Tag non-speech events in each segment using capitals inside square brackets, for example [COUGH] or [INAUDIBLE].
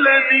le di.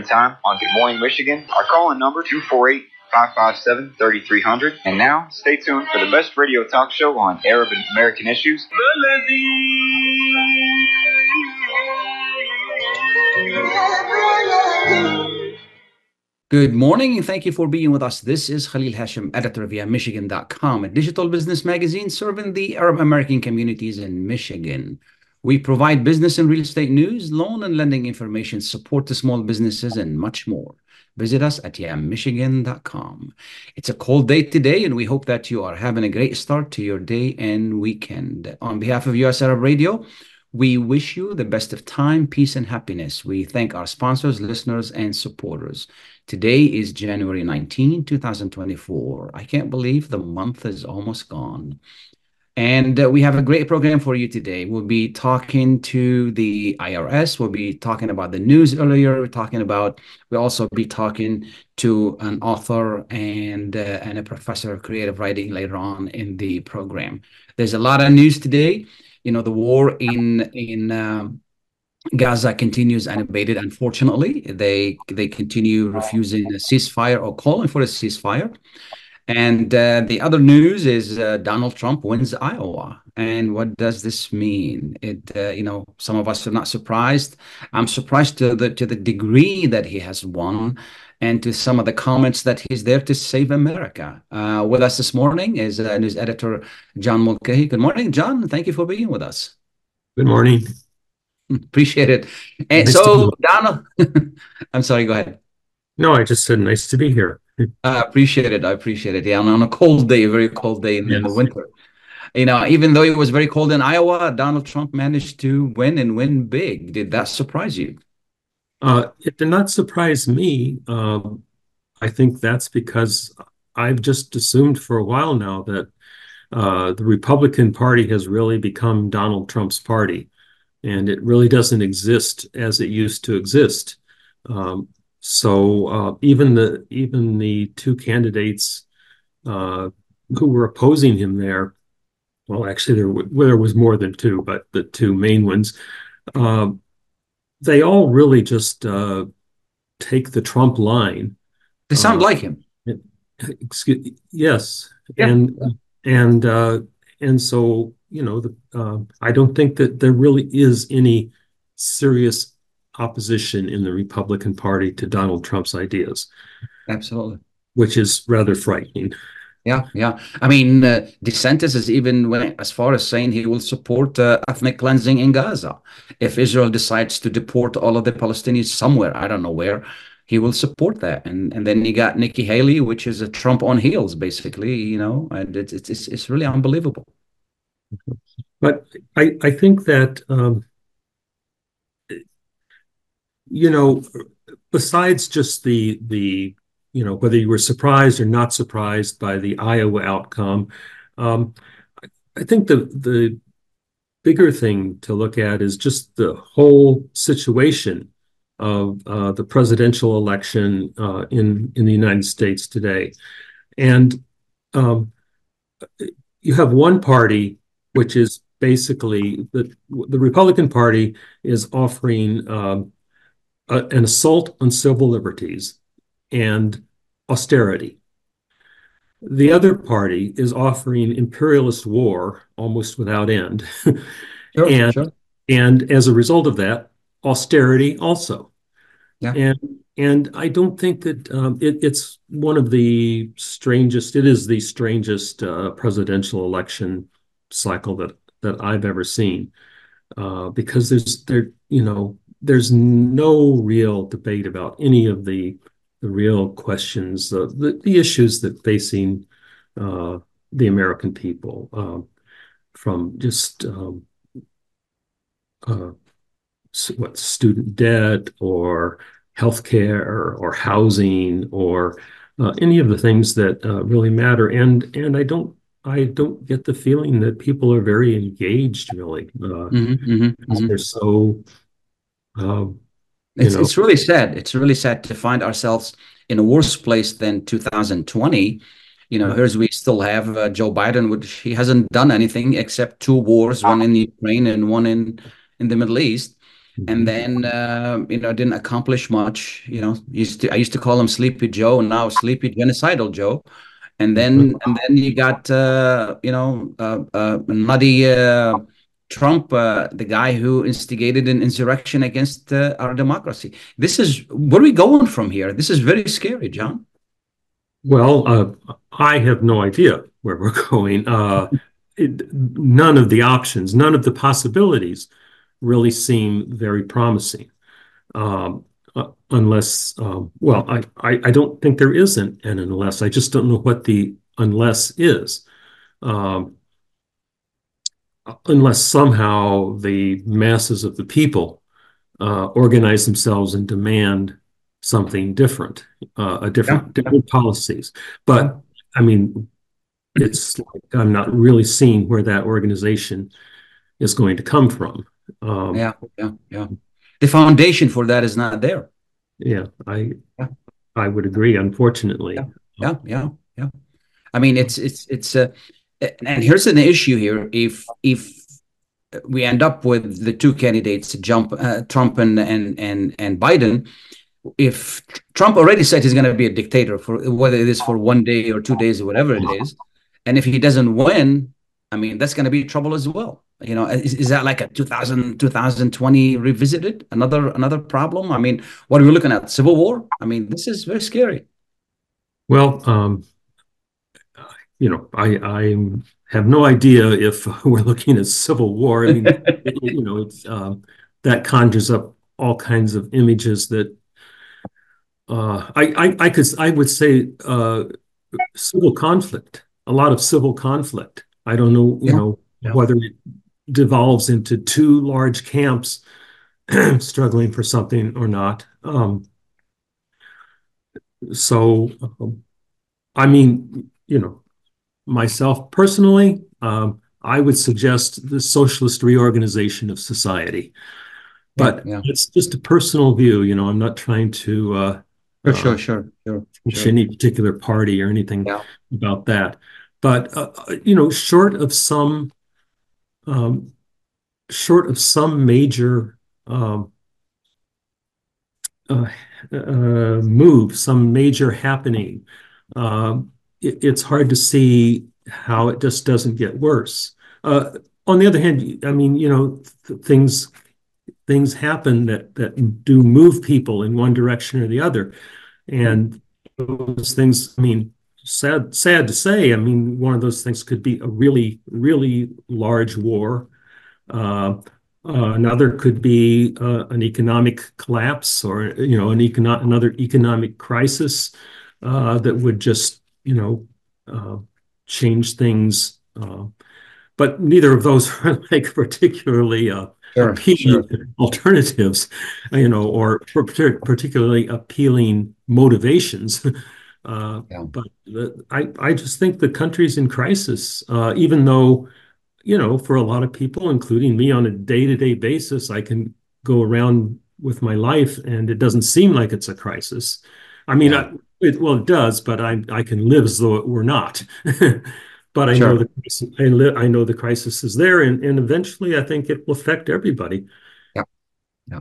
Time on Good Morning Michigan. Our call-in number 248 557 3300. And now, stay tuned for the best radio talk show on Arab and American issues. Good morning and thank you for being with us. This is Khalil Hachem, editor via Michigan.com, a digital business magazine serving the Arab American communities in Michigan. We provide business and real estate news, loan and lending information, support to small businesses, and much more. Visit us at yammichigan.com. It's a cold day today, and we hope that you are having a great start to your day and weekend. On behalf of US Arab Radio, we wish you the best of time, peace, and happiness. We thank our sponsors, listeners, and supporters. Today is January 19, 2024. I can't believe the month is almost gone. And uh, we have a great program for you today. We'll be talking to the IRS. We'll be talking about the news earlier. We're talking about, we'll also be talking to an author and, uh, and a professor of creative writing later on in the program. There's a lot of news today. You know, the war in, in, um, Gaza continues unabated. Unfortunately, they they continue refusing a ceasefire or calling for a ceasefire. And uh, the other news is uh, Donald Trump wins Iowa. And what does this mean? It, uh, you know, some of us are not surprised. I'm surprised to the to the degree that he has won, and to some of the comments that he's there to save America. Uh, with us this morning is uh, news editor John Mulcahy. Good morning, John. Thank you for being with us. Good morning. [LAUGHS] Appreciate it. And Nice so, Donald, [LAUGHS] I'm sorry. Go ahead. No, I just said nice to be here. I appreciate it. I appreciate it. Yeah, on on a cold day, a very cold day in, in the winter. You know, even though it was very cold in Iowa, Donald Trump managed to win and win big. Did that surprise you? Uh, it did not surprise me. Um, I think that's because I've just assumed for a while now that uh, the Republican Party has really become Donald Trump's party, and it really doesn't exist as it used to exist. Um, so uh, even the even the two candidates uh, who were opposing him there, well, actually there w- well, there was more than two, but the two main ones. Um, they all really just uh, take the Trump line. They sound Uh, like him. Excuse, yes, Yeah. and and uh, and so you know, the, uh, I don't think that there really is any serious opposition in the Republican Party to Donald Trump's ideas, Absolutely. which is rather frightening. Yeah, yeah. I mean, uh, DeSantis is even went as far as saying he will support uh, ethnic cleansing in Gaza. If Israel decides to deport all of the Palestinians somewhere, I don't know where, he will support that. And and then you got Nikki Haley, which is a Trump on heels, basically. You know, and it's it's it's, it's really unbelievable. But I, I think that, um, you know, besides just the the you know whether you were surprised or not surprised by the Iowa outcome, um, I think the the bigger thing to look at is just the whole situation of uh, the presidential election uh, in in the United States today, and um, you have one party which is basically the the Republican Party is offering um, a, an assault on civil liberties and austerity. The other party is offering imperialist war almost without end, [LAUGHS] Sure, and sure. and as a result of that, austerity also. Yeah. And and I don't think that um, it, it's one of the strangest. It is the strangest uh, presidential election cycle that that I've ever seen, uh, because there's there you know there's no real debate about any of the the real questions, the the, the issues that facing uh, the American people, um, from just um, uh, what student debt or healthcare or, or housing or uh, any of the things that uh, really matter. And and I don't I don't get the feeling that people are very engaged. Really, uh, mm-hmm, mm-hmm, mm-hmm. they're so. Um, it's, it's really sad. It's really sad to find ourselves in a worse place than 2020. You know, here's we still have uh, Joe Biden, which he hasn't done anything except two wars, one in Ukraine and one in in the Middle East and then uh, you know didn't accomplish much. You know, used to I used to call him Sleepy Joe, and now Sleepy Genocidal Joe. And then and then you got uh, you know uh, uh muddy uh, Trump, uh, the guy who instigated an insurrection against our democracy. This is where we going from here? This is very scary, John. Well, I have no idea where we're [LAUGHS] going. It, none of the options, none of the possibilities really seem very promising. Um, uh, unless, um, well, I, I, I, don't think there isn't an unless. I just don't know what the unless is. Um, unless somehow the masses of the people uh, organize themselves and demand something different, uh, a different, yeah. different policies. But I mean, it's like I'm not really seeing where that organization is going to come from. Um, yeah, yeah, yeah. The foundation for that is not there. Yeah, I yeah. I would agree. Unfortunately. Yeah, yeah, yeah. yeah. I mean, it's it's it's uh, and here's an issue here. If if we end up with the two candidates, jump uh, Trump and and and and Biden, if Trump already said he's going to be a dictator for whether it is for one day or two days or whatever it is, and if he doesn't win, I mean that's going to be trouble as well. You know is, is that like a 2000 2020 revisited? Another another problem? I mean what are we looking at? Civil war? I mean this is very scary. Well um you know i i have no idea if [LAUGHS] we're looking at civil war i mean [LAUGHS] you know it's um that conjures up all kinds of images that uh I, I i could i would say uh civil conflict a lot of civil conflict i don't know you yeah. know yeah. whether it devolves into two large camps [CLEARS THROAT] struggling for something or not. Um, so, um, I mean, you know, myself personally, um, I would suggest the socialist reorganization of society. But yeah, yeah. it's just a personal view. You know, I'm not trying to uh, sure, sure, sure, sure, sure. any particular party or anything yeah. about that. But uh, uh you know, short of some um, short of some major um, uh, uh, move, some major happening, um, it, it's hard to see how it just doesn't get worse. Uh, on the other hand, I mean, you know, th- things things happen that that do move people in one direction or the other, and those things. I mean, sad sad to say. I mean, one of those things could be a really really large war uh, uh, another could be uh, an economic collapse or you know an econo- another economic crisis that would just you know change things. but neither of those [LAUGHS] are like particularly Sure, appealing sure. alternatives, [LAUGHS] you know, or particularly appealing motivations. [LAUGHS] Uh, yeah. But the, I, I just think the country's in crisis, uh, even though you know, for a lot of people, including me on a day to day basis, I can go around with my life and it doesn't seem like it's a crisis. I mean, yeah. I, it, well, it does, but I, I can live as though it were not. [LAUGHS] but I sure. know the I, li- I know the crisis is there, and, and eventually, I think it will affect everybody. Yeah, yeah.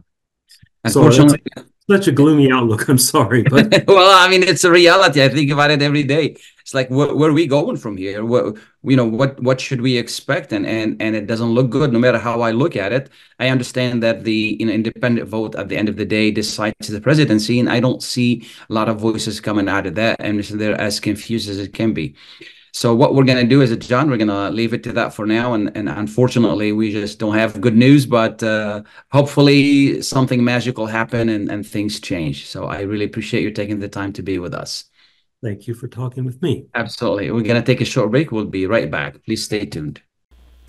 Unfortunately, so such a gloomy outlook. I'm sorry, but [LAUGHS] well, I mean, it's a reality. I think about it every day. It's like, where, where are we going from here? What, you know, what what should we expect? And and and it doesn't look good, no matter how I look at it. I understand that the you know, independent vote at the end of the day decides the presidency, and I don't see a lot of voices coming out of that, and they're as confused as it can be. So what we're going to do is, John, we're going to leave it to that for now. And, and unfortunately, we just don't have good news, but uh, hopefully something magical happen and, and things change. So I really appreciate you taking the time to be with us. Thank you for talking with me. Absolutely. We're going to take a short break. We'll be right back. Please stay tuned.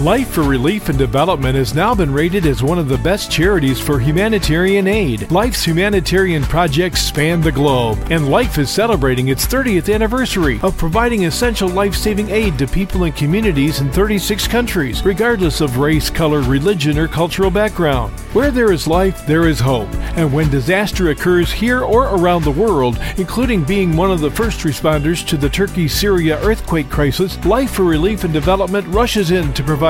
Life for Relief and Development has now been rated as one of the best charities for humanitarian aid. Life's humanitarian projects span the globe, and Life is celebrating its 30th anniversary of providing essential life saving aid to people and communities in 36 countries, regardless of race, color, religion, or cultural background. Where there is life, there is hope, and when disaster occurs here or around the world, including being one of the first responders to the Turkey Syria earthquake crisis, Life for Relief and Development rushes in to provide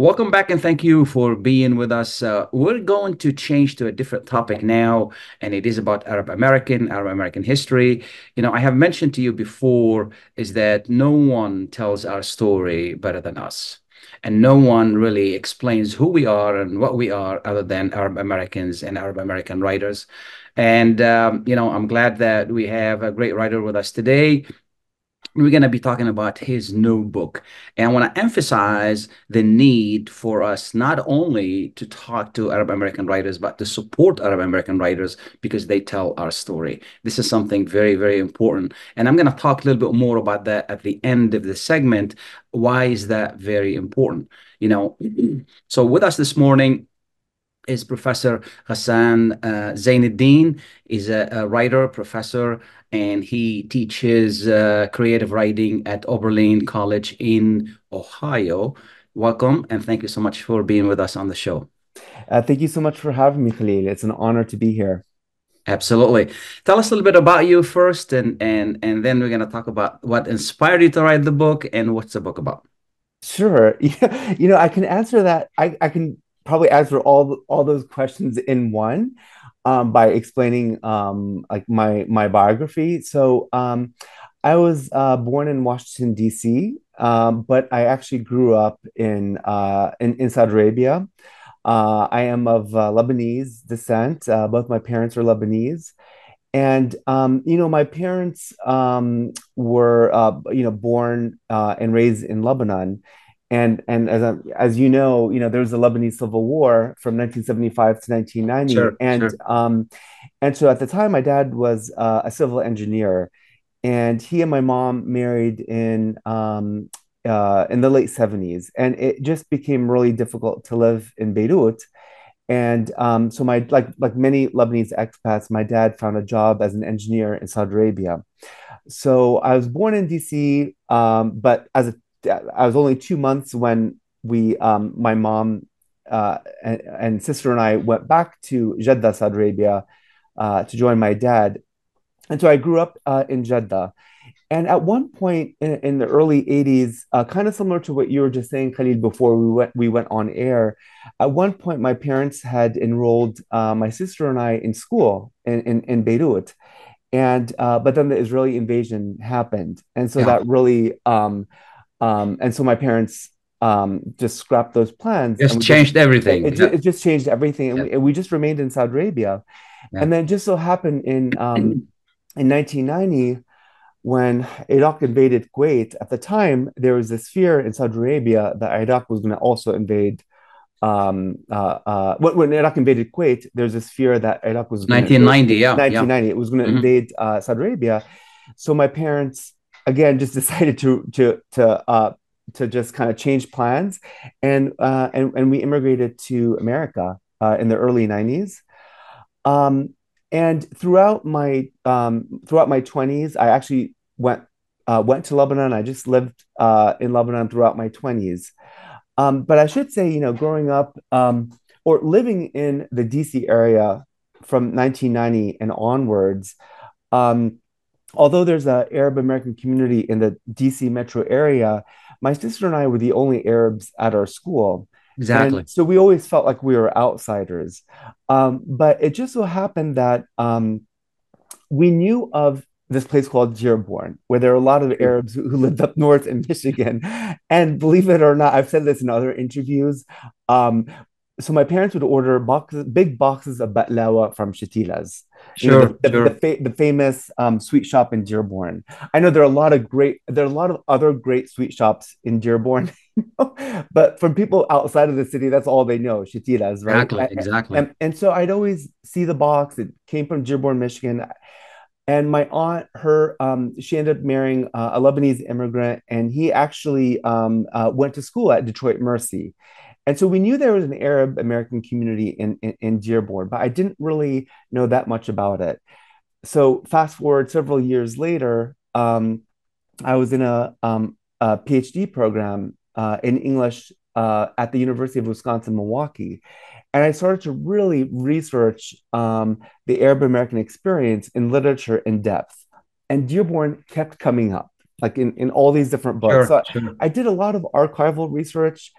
Welcome back and thank you for being with us. Uh, we're going to change to a different topic now, and it is about Arab American, Arab American history. You know, I have mentioned to you before is that no one tells our story better than us. And no one really explains who we are and what we are other than Arab Americans and Arab American writers. And, um, you know, I'm glad that we have a great writer with us today we're going to be talking about his new book. And I want to emphasize the need for us not only to talk to Arab American writers, but to support Arab American writers because they tell our story. This is something very, very important. And I'm going to talk a little bit more about that at the end of the segment. Why is that very important? You know, [CLEARS THROAT] so with us this morning, is Professor Ghassan uh, Zeineddine. He's a, a writer, professor, and he teaches uh, creative writing at Oberlin College in Ohio. Welcome, and thank you so much for being with us on the show. Uh, thank you so much for having me, Khalil. It's an honor to be here. Absolutely. Tell us a little bit about you first, and and and then we're going to talk about what inspired you to write the book and what's the book about. Sure. Yeah. [LAUGHS] You know, I can answer that. I, I can probably answer all all those questions in one um, by explaining um, like my my biography. So um, I was uh, born in Washington D.C., um, but I actually grew up in uh, in, in Saudi Arabia. Uh, I am of uh, Lebanese descent. Uh, both my parents are Lebanese, and um, you know my parents um, were uh, you know born and raised in Lebanon and and as as you know, you know there was the Lebanese Civil War from 1975 to 1990, sure, and sure. um, and so at the time, my dad was uh, a civil engineer, and he and my mom married in um, uh, in the late 70s, and it just became really difficult to live in Beirut. And um, so my like like many Lebanese expats, my dad found a job as an engineer in Saudi Arabia. So I was born in DC, um, but as a I was only two months when we, um, my mom uh, and, and, sister and I went back to Jeddah, Saudi Arabia, uh, to join my dad. And so I grew up uh, in Jeddah. And at one point in, in the early 80s, uh, kind of similar to what you were just saying, Khalid, before we went, we went on air, at one point my parents had enrolled uh, my sister and I in school in, in, in Beirut. and uh, but then the Israeli invasion happened, and so Yeah. that really um, um, and so my parents um, just scrapped those plans. Just changed everything. it, Yeah. it just changed everything, and, Yeah. we, and we just remained in Saudi Arabia. Yeah. And then just so happened in um, [CLEARS THROAT] in 1990 when Iraq invaded Kuwait. At the time, there was this fear in Saudi Arabia that Iraq was going to also invade. Um, uh, uh, when, when Iraq invaded Kuwait, there's this fear that Iraq was gonna- 1990, yeah, yeah. 1990. It was going to Mhm. invade uh, Saudi Arabia. So my parents again just [LAUGHS] decided to to to uh, to just kind of change plans, and uh, and and we immigrated to America uh, in the early 90s. Um, and throughout my um, throughout my 20s, I actually went uh, went to Lebanon. I just lived uh, in Lebanon throughout my 20s. Um, but I should say, you know, growing up um, or living in the DC area from 1990 and onwards, um, although there's a Arab American community in the DC metro area, my sister and I were the only Arabs at our school. Exactly. And so we always felt like we were outsiders. Um, but it just so happened that um, we knew of this place called Dearborn, where there are a lot of Arabs who, lived up north in Michigan. [LAUGHS] And believe it or not, I've said this in other interviews. Um, so my parents would order boxes, big boxes of baklawa from Shatila's, you know, Sure, the, sure. the, fa- the famous um, sweet shop in Dearborn. I know there are a lot of great, there are a lot of other great sweet shops in Dearborn, [LAUGHS] but from people outside of the city, that's all they know, Shatila's, right? Exactly, And- exactly. and, and so I'd always see the box. It came from Dearborn, Michigan. And my aunt, her, um, she ended up marrying uh, a Lebanese immigrant, and he actually um, uh, went to school at Detroit Mercy. And so we knew there was an Arab American community in, in, in Dearborn, but I didn't really know that much about it. So fast forward several years later, um, I was in a, um, a PhD program uh, in English uh, at the University of Wisconsin Milwaukee, and I started to really research um, the Arab American experience in literature in depth. And Dearborn kept coming up, like in, in all these different books. Sure, So sure. I did a lot of archival research,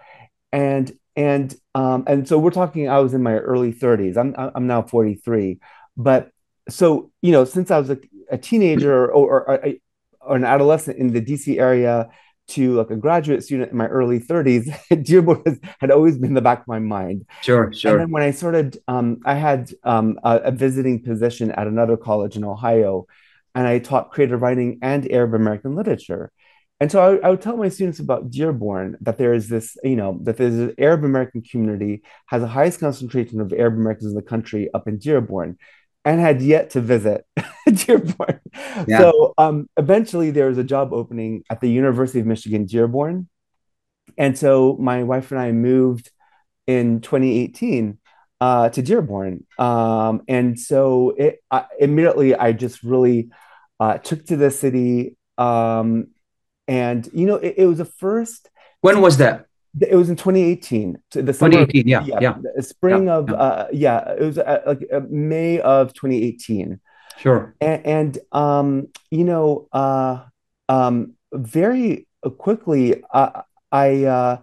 and and um, and so we're talking. I was in my early 30s. I'm I'm now 43, but so you know, since I was a, a teenager or, or, or, or an adolescent in the DC area to like a graduate student in my early 30s, [LAUGHS] Dearborn has, had always been in the back of my mind. Sure, sure. And then when I started, um, I had um, a, a visiting position at another college in Ohio, and I taught creative writing and Arab American literature. And so I, I would tell my students about Dearborn that there is this, you know, that there's an Arab American community, has the highest concentration of Arab Americans in the country up in Dearborn, and had yet to visit [LAUGHS] Dearborn. Yeah. So um, eventually there was a job opening at the University of Michigan, Dearborn. And so my wife and I moved in 2018 uh, to Dearborn. Um, and so it I, immediately I just really uh, took to the city. Um, and you know, it, it was the first. When was that? It was in 2018. The summer. 2018, yeah, yeah. the spring Yeah, of yeah. uh, yeah. It was uh, like uh, May of 2018 Sure. and, and um, you know, uh, um, very quickly, uh, I, uh,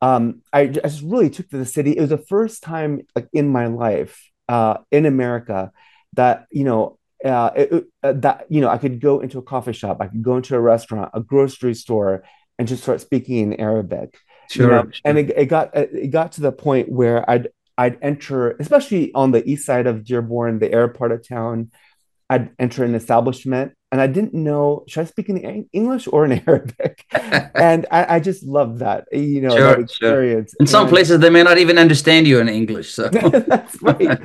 um, I just really took to the city. It was the first time, like in my life, uh, in America, that you know, uh, it, uh, that you know, I could go into a coffee shop, I could go into a restaurant, a grocery store, and just start speaking in Arabic you know, sure. and it, it got it got to the point where I'd I'd enter, especially on the east side of Dearborn, the Arab part of town, I'd enter an establishment and I didn't know should I speak in English or in [LAUGHS] Arabic, [LAUGHS] and I, I just loved that you know Sure, that sure. experience. In some places, they may not even understand you in English. So [LAUGHS] that's right.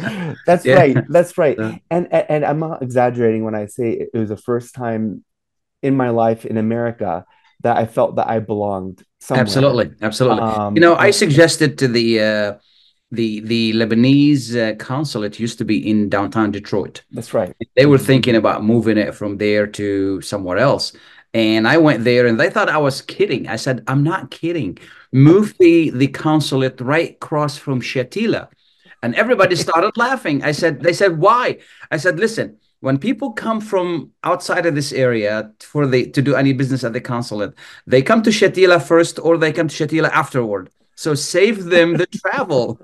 That's Yeah. right. That's right. Yeah. And, and and I'm not exaggerating when I say it was the first time in my life in America that I felt that I belonged somewhere. absolutely, absolutely. Um, You know, I suggested to the uh, the the Lebanese uh, consulate used to be in downtown Detroit. that's right. They were thinking about moving it from there to somewhere else. And I went there and they thought I was kidding. I said, I'm not kidding. Move the the consulate right across from Shatila. And everybody [LAUGHS] started laughing. I said, they said, why? I said, listen, when people come from outside of this area for the to do any business at the consulate, they come to Shatila first or they come to Shatila afterward. So save them the travel.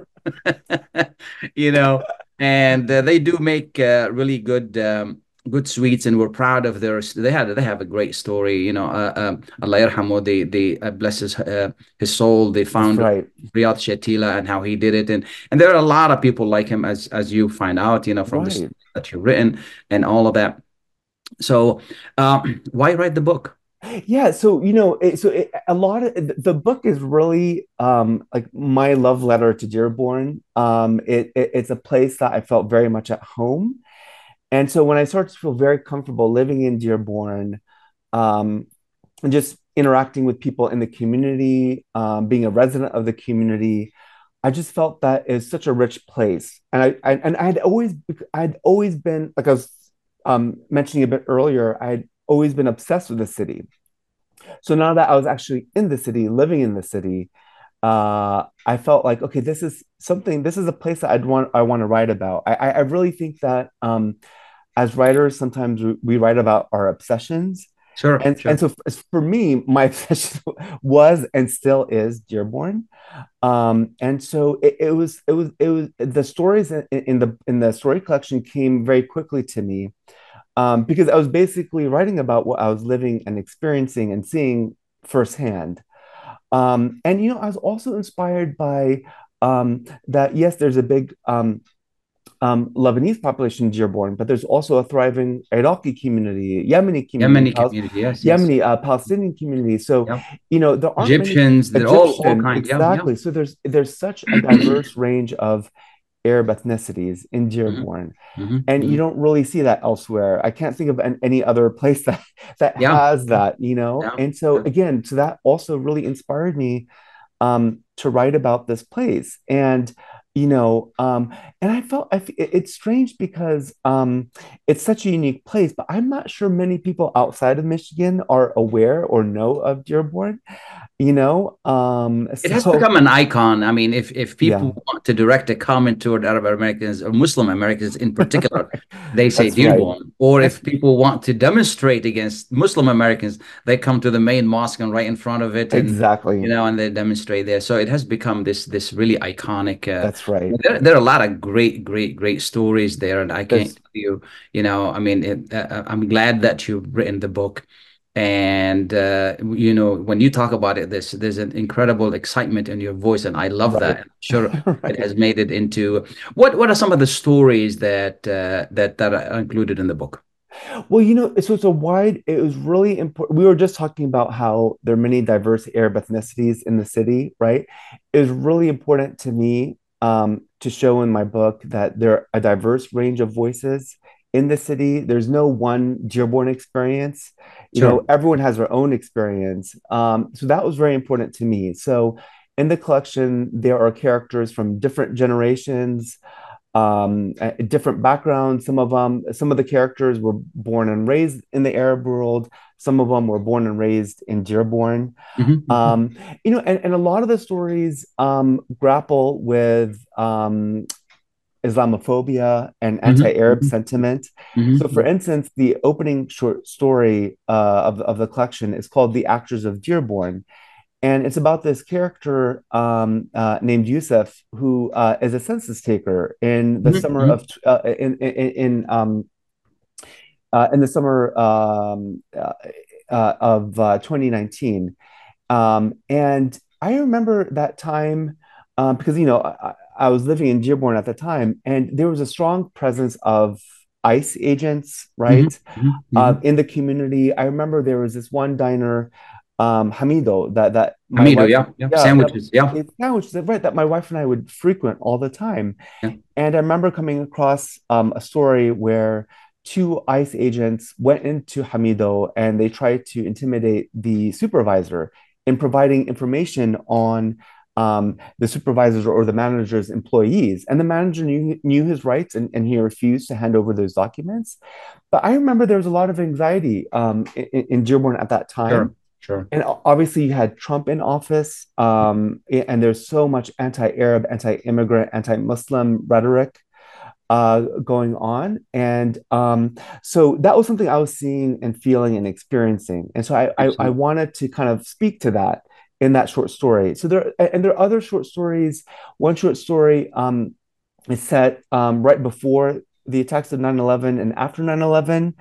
[LAUGHS] you know, and uh, they do make uh, really good um, good sweets and we're proud of their they had they have a great story you know uh, um, Allah yarhamu they they uh, bless his uh, his soul they found right. Riyadh Shatila and how he did it and and there are a lot of people like him as as you find out you know from Right. this that you've written and all of that so um, [CLEARS THROAT] why write the book Yeah, so you know, it, so it, a lot of the book is really um like my love letter to Dearborn. Um, it, it it's a place that I felt very much at home, and so when I started to feel very comfortable living in Dearborn, um, and just interacting with people in the community, um, being a resident of the community, I just felt that is such a rich place, and I, I and I'd always I'd always been like I was um mentioning a bit earlier, I'd always been obsessed with the city. So now that I was actually in the city, living in the city, uh, I felt like, okay, this is something, this is a place that I'd want, I want to write about. I, I really think that um, as writers, sometimes we, we write about our obsessions. sure And, sure and so for me, my [LAUGHS] obsession was and still is Dearborn. Um, and so it, it was, it was, it was the stories in, in the in the story collection came very quickly to me um, because I was basically writing about what I was living and experiencing and seeing firsthand. Um, and you know, I was also inspired by um, that. Yes, there's a big um, um, Lebanese population in Dearborn, but there's also a thriving Iraqi community, Yemeni community, Yemeni Pal- community yes yes uh, Palestinian community. So Yep. you know, there many Egyptians they're all, all Egyptian, kinds yeah, exactly. So there's there's such a diverse range of Arab ethnicities in Dearborn, yeah. Mhm, and you mhm. don't really see that elsewhere. I can't think of an, any other place [LAUGHS] that that Yeah. has that, you know. Yeah. And so Yeah. again, so that also really inspired me um, to write about this place, and you know, um, and I felt I f it's strange because um, it's such a unique place, but I'm not sure many people outside of Michigan are aware or know of Dearborn, you know. Um, It has become an icon. I mean, if if yeah, people want to direct a comment toward Arab Americans or Muslim Americans in particular, [LAUGHS] they say that's right. Dearborn. Or That's if people want to demonstrate against Muslim Americans, they come to the main mosque and right in front of it, and you know, and they demonstrate there. So it has become this this really iconic. Uh, That's right. there, there are a lot of great, great, great stories there, and I can't tell you, you know, I mean, it, uh, I'm glad that you've written the book. And uh, you know, when you talk about it, there's there's an incredible excitement in your voice, and I love that. I'm sure [LAUGHS] it has made it into what what are some of the stories that uh, that that are included in the book? Well, you know, so it's a wide, it was really important. We were just talking about how there are many diverse Arab ethnicities in the city, right? It was really important to me um, to show in my book that there are a diverse range of voices in the city. There's no one Dearborn experience. You know, everyone has their own experience. Um, so that was very important to me. So in the collection, there are characters from different generations um, different backgrounds. Some of them, some of the characters were born and raised in the Arab world. Some of them were born and raised in Dearborn. Mhm, mhm. Um, you know, and, and a lot of the stories um, grapple with um, Islamophobia and Mhm, anti-Arab mhm, sentiment. mhm, So, for instance, the opening short story uh, of, of the collection is called "The Actors of Dearborn," and it's about this character um, uh, named Yusuf who uh, is a census taker in the Mhm, summer mhm. of uh, in in, in um, uh, in the summer um, uh, uh, of uh, 2019. Um, and I remember that time um, because, you know, I, I was living in Dearborn at the time, and there was a strong presence of ICE agents, right, mhm, uh, mhm. in the community. I remember there was this one diner, um, Hamido, that that my Hamido, wife, yeah, yeah, yeah, that sandwiches, yeah, it's sandwich, right, that my wife and I would frequent all the time. yeah. And I remember coming across um, a story where two ICE agents went into Hamido and they tried to intimidate the supervisor in providing information on um, the supervisor's or the manager's employees. And the manager knew, knew his rights and, and he refused to hand over those documents. But I remember there was a lot of anxiety um, in, in Dearborn at that time. Sure, sure. And obviously, you had Trump in office, um, and there's so much anti-Arab, anti-immigrant, anti-Muslim rhetoric uh, going on. And um, so that was something I was seeing and feeling and experiencing. And so I, I, I wanted to kind of speak to that in that short story. So there, and there are other short stories. One short story um, is set um, right before the attacks of 9-11 and after 9-11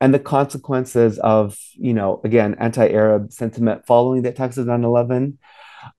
and the consequences of, you know, again, anti-Arab sentiment following the attacks of 9-11.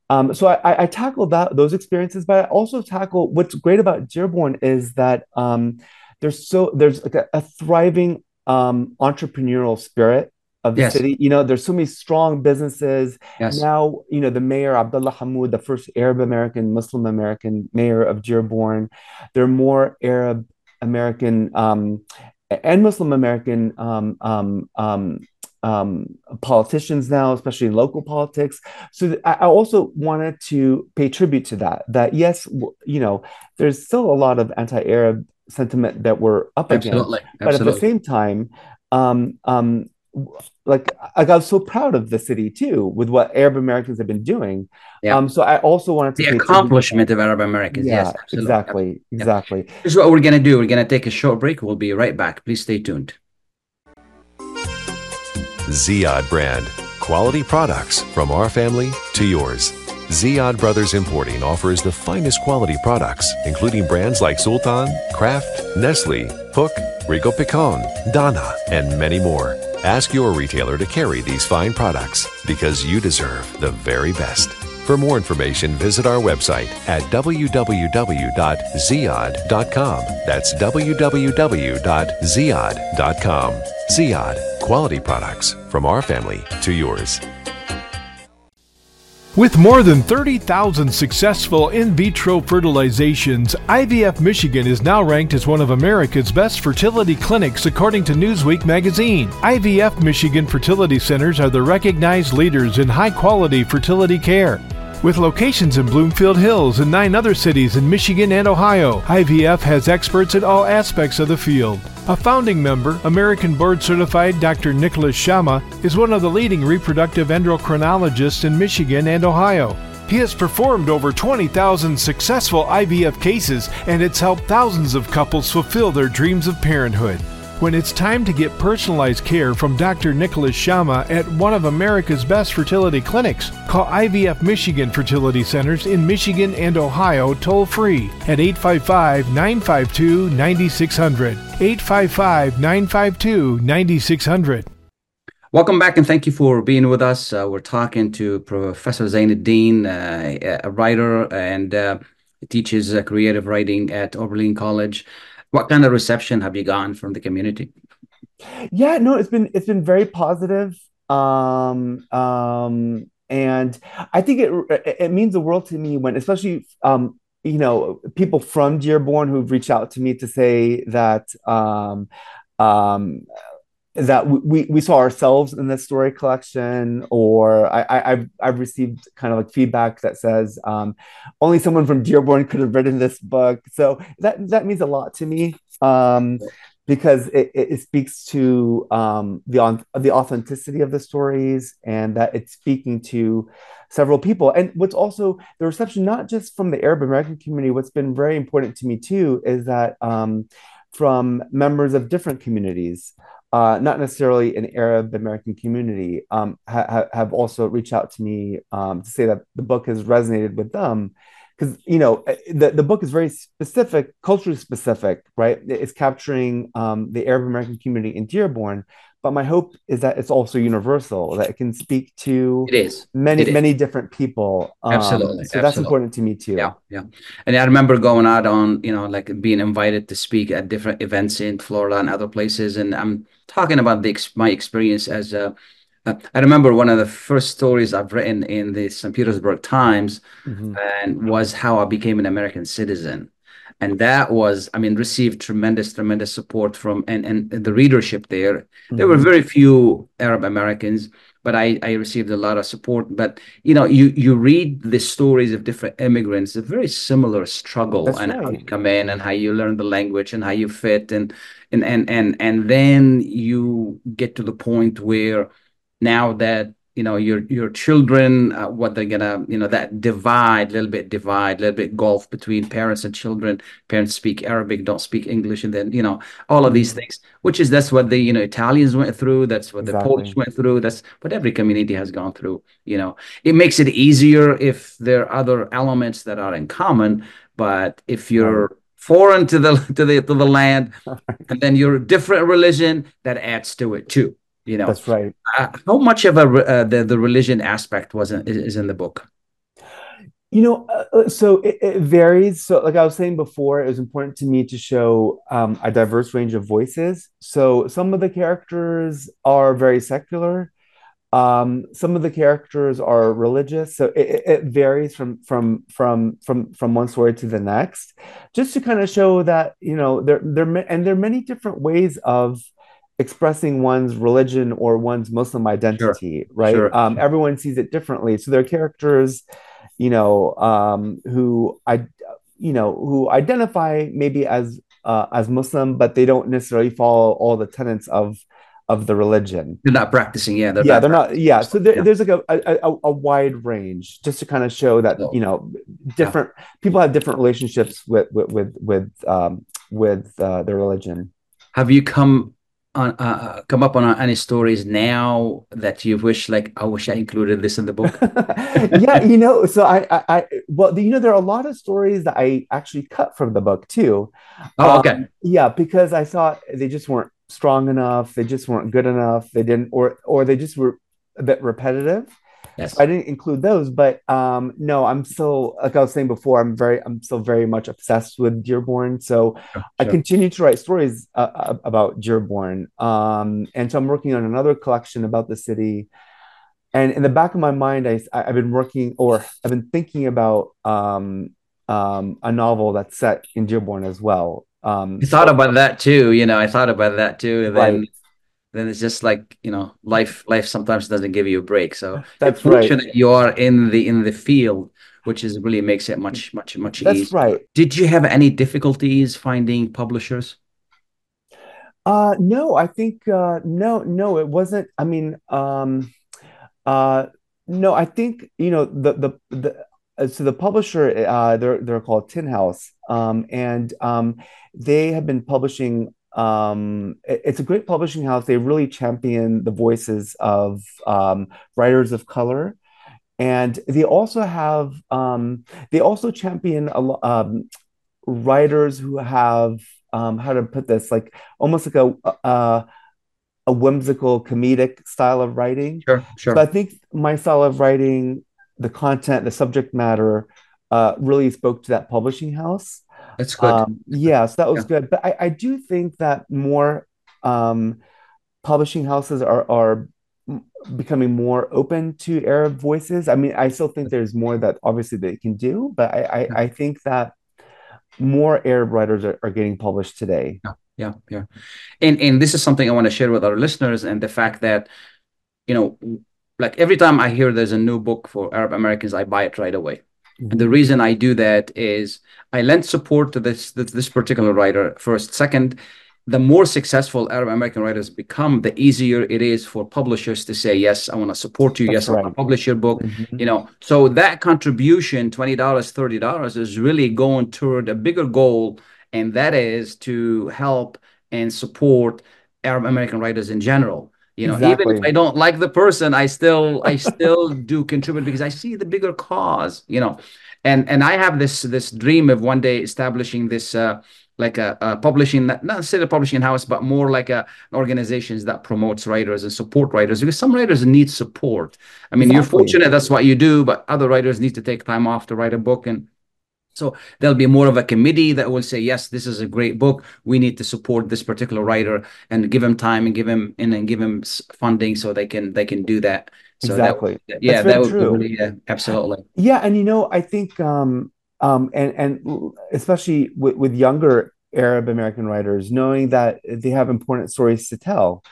Um, so I, I tackle that those experiences, but I also tackle what's great about Dearborn is that um, there's so there's like a, a thriving um, entrepreneurial spirit of the Yes. city. You know, there's so many strong businesses. Yes. Now, you know, the mayor, Abdullah Hammoud, the first Arab American, Muslim American mayor of Dearborn, there are more Arab American um, and Muslim American um, um, um, um, politicians now, especially in local politics. So th- I I also wanted to pay tribute to that. That yes, w- you know, there's still a lot of anti-Arab sentiment that we're up against Absolutely. but at the same time um um w- like I got so proud of the city too with what Arab Americans have been doing. Yeah. Um so I also wanted to The pay tribute to accomplishment of Arab Americans. that. Yes, Yeah, absolutely. exactly, exactly. Here's what we're gonna do. We're gonna take a short break. We'll be right back. Please stay tuned. Ziyad brand. Quality products from our family to yours. Ziyad Brothers Importing offers the finest quality products, including brands like Sultan, Kraft, Nestle, Hook, Rico Picon, Dana, and many more. Ask your retailer to carry these fine products because you deserve the very best. For more information, visit our website at www.ziyad.com. That's www.ziyad.com. Ziyad, quality products from our family to yours. With more than 30,000 successful in vitro fertilizations, IVF Michigan is now ranked as one of America's best fertility clinics according to Newsweek magazine. IVF Michigan fertility centers are the recognized leaders in high quality fertility care. With locations in Bloomfield Hills and nine other cities in Michigan and Ohio, IVF has experts in all aspects of the field. A founding member, American board certified Dr. Nicholas Shama, is one of the leading reproductive endocrinologists in Michigan and Ohio. He has performed over 20,000 successful IVF cases and it's helped thousands of couples fulfill their dreams of parenthood. When it's time to get personalized care from Dr. Nicholas Shama at one of America's best fertility clinics, call IVF Michigan Fertility Centers in Michigan and Ohio toll free at 855 952 9600. 855 952 9600. Welcome back and thank you for being with us. Uh, we're talking to Professor Zeineddine, uh, a writer and uh, teaches uh, creative writing at Oberlin College. What kind of reception have you gotten from the community? Yeah, no, it's been it's been very positive. Um, um, and I think it it means the world to me when, especially um, you know, people from Dearborn who've reached out to me to say that um, um, that we we saw ourselves in this story collection, or I, I I've I've received kind of like feedback that says um, only someone from Dearborn could have written this book. So that that means a lot to me. Um, because it, it, speaks to um, the the authenticity of the stories and that it's speaking to several people. And what's also the reception, not just from the Arab American community, what's been very important to me too is that um, from members of different communities, uh, not necessarily an Arab American community, um, ha- have also reached out to me um, to say that the book has resonated with them. Because you know the, the book is very specific culturally specific right? It's capturing um, the arab american community in dearborn but my hope is that it's also universal that it can speak to It is. many It is. many different people um, Absolutely, so that's important to me too Yeah, yeah. And I remember going out on, you know, like being invited to speak at different events in Florida and other places. And I'm talking about the my experience as a, I remember one of the first stories I've written in the St. Petersburg Times Mhm. and was how I became an American citizen. And that was, I mean, received tremendous, tremendous support from and, and the readership there. There were Mhm. very few Arab Americans, but I, I received a lot of support. But you know, you you read the stories of different immigrants, a very similar struggle That's and how you come in and how you learn the language and how you fit and and and and and then you get to the point where now that you know your your children uh, what they're gonna you know that divide a little bit divide a little bit gulf between parents and children parents speak arabic don't speak english and then you know all of these Mhm. things which is that's what the you know italians went through that's what the polish went through that's what every community has gone through you know it makes it easier if there are other elements that are in common but if you're foreign to the to the to the land, and [LAUGHS] then your different religion that adds to it too. You know, That's right. uh, how much of a uh, the the religion aspect wasn't is, is in the book? You know, uh, so it, it varies. So, like I was saying before, it was important to me to show um, a diverse range of voices. So, some of the characters are very secular. Um, some of the characters are religious. So it, it it varies from from from from from one story to the next, just to kind of show that you know there there and there are many different ways of expressing one's religion or one's Muslim Sure, identity, right? sure. Um, everyone sees it differently. So there are characters you know, um, who I, you know, who identify maybe as uh, as Muslim, but they don't necessarily follow all the tenets of of the religion. They're not practicing. Yeah, they're Yeah, not they're not. Yeah, so there, Yeah. there's like a, a a wide range, just to kind of show that So, you know, different people have different relationships with with with with um, with uh, their religion. Have you come on uh, come up on uh, any stories now that you wish like I wish I included this in the book? [LAUGHS] yeah, you know, so I, I, I, well, you know, there are a lot of stories that I actually cut from the book too. Oh, Um, okay. yeah, because I thought they just weren't strong enough, they just weren't good enough, they didn't, or or they just were a bit repetitive. Yes. I didn't include those, but um, no, I'm still, like I was saying before, I'm very, I'm still very much obsessed with Dearborn. So Sure, I sure. continue to write stories uh, uh, about Dearborn. Um, and so I'm working on another collection about the city. And in the back of my mind, I, I've been working or I've been thinking about um, um, a novel that's set in Dearborn as well. Um, I thought about that too. You know, I thought about that too. And then Right. Then it's just like, you know, life life sometimes doesn't give you a break. So That's right. fortunate you are in the in the field, which is really makes it much, much, much easier. That's easier. right. Did you have any difficulties finding publishers? Uh, no, I think uh, no, no, it wasn't. I mean, um, uh, no, I think you know the the the uh, so the publisher uh, they're they're called Tin House, um, and um, they have been publishing. Um, it- it's a great publishing house. They really champion the voices of um, writers of color, and they also have um, they also champion a um, writers who have um, how to put this like almost like a a, a whimsical comedic style of writing. Sure, sure. So I think my style of writing, the content, the subject matter, uh, really spoke to that publishing house. That's good. Um, yeah, so that was Yeah. good. But I, I do think that more um, publishing houses are are becoming more open to Arab voices. I mean, I still think there's more that obviously they can do, but I I, I think that more Arab writers are, are getting published today. Yeah, yeah. And and this is something I want to share with our listeners and the fact that, you know, like every time I hear there's a new book for Arab Americans, I buy it right away. And the reason I do that is I lend support to this this, particular writer first. Second, the more successful Arab American writers become, the easier it is for publishers to say, yes, I want to support you. That's Yes, I want to publish your book. Mhm. You know, so that contribution, $20, $30 is really going toward a bigger goal, and that is to help and support Arab American writers in general. You know, even if I don't like the person, I still I still do contribute because I see the bigger cause, you know. And and I have this this dream of one day establishing this uh like a, a publishing not necessarily a publishing house, but more like a organizations that promotes writers and support writers because some writers need support. I mean, you're fortunate that's what you do, but other writers need to take time off to write a book and so there'll be more of a committee that will say, yes, this is a great book. We need to support this particular writer and give him time and give him and then give him funding so they can they can do that. So that Exactly. yeah, that would be true. really yeah, absolutely. Yeah, and you know, I think um um and and especially with, with younger Arab American writers, knowing that they have important stories to tell.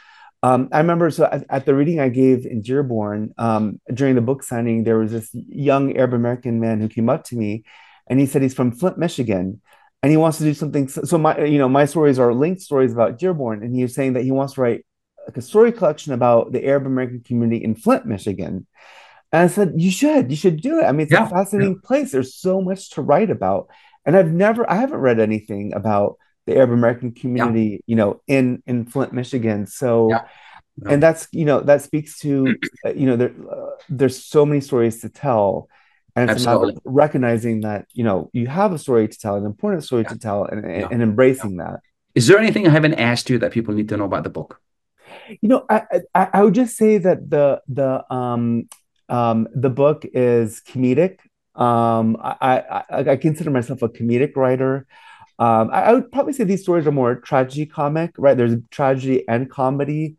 Um, I remember so at, at the reading I gave in Dearborn, um, during the book signing, there was this young Arab American man who came up to me and he said he's from Flint, Michigan, and he wants to do something. So, my, you know, my stories are linked stories about Dearborn, and he was saying that he wants to write like a story collection about the Arab American community in Flint, Michigan. And I said, you should, you should do it. I mean, it's Yeah, a fascinating place. There's so much to write about. And I've never, I haven't read anything about the Arab American community, you know, in in Flint, Michigan. So, Yeah. Yeah. and that's, you know, that speaks to, [CLEARS THROAT] uh, you know, there, uh, there's so many stories to tell. And it's Absolutely. recognizing that, you know, you have a story to tell, an important story Yeah. to tell, and, Yeah. and embracing that. Is there anything I haven't asked you that people need to know about the book? You know, I, I I would just say that the the um um the book is comedic. Um, I I, I consider myself a comedic writer. Um, I, I would probably say these stories are more tragedy comic, right? There's tragedy and comedy.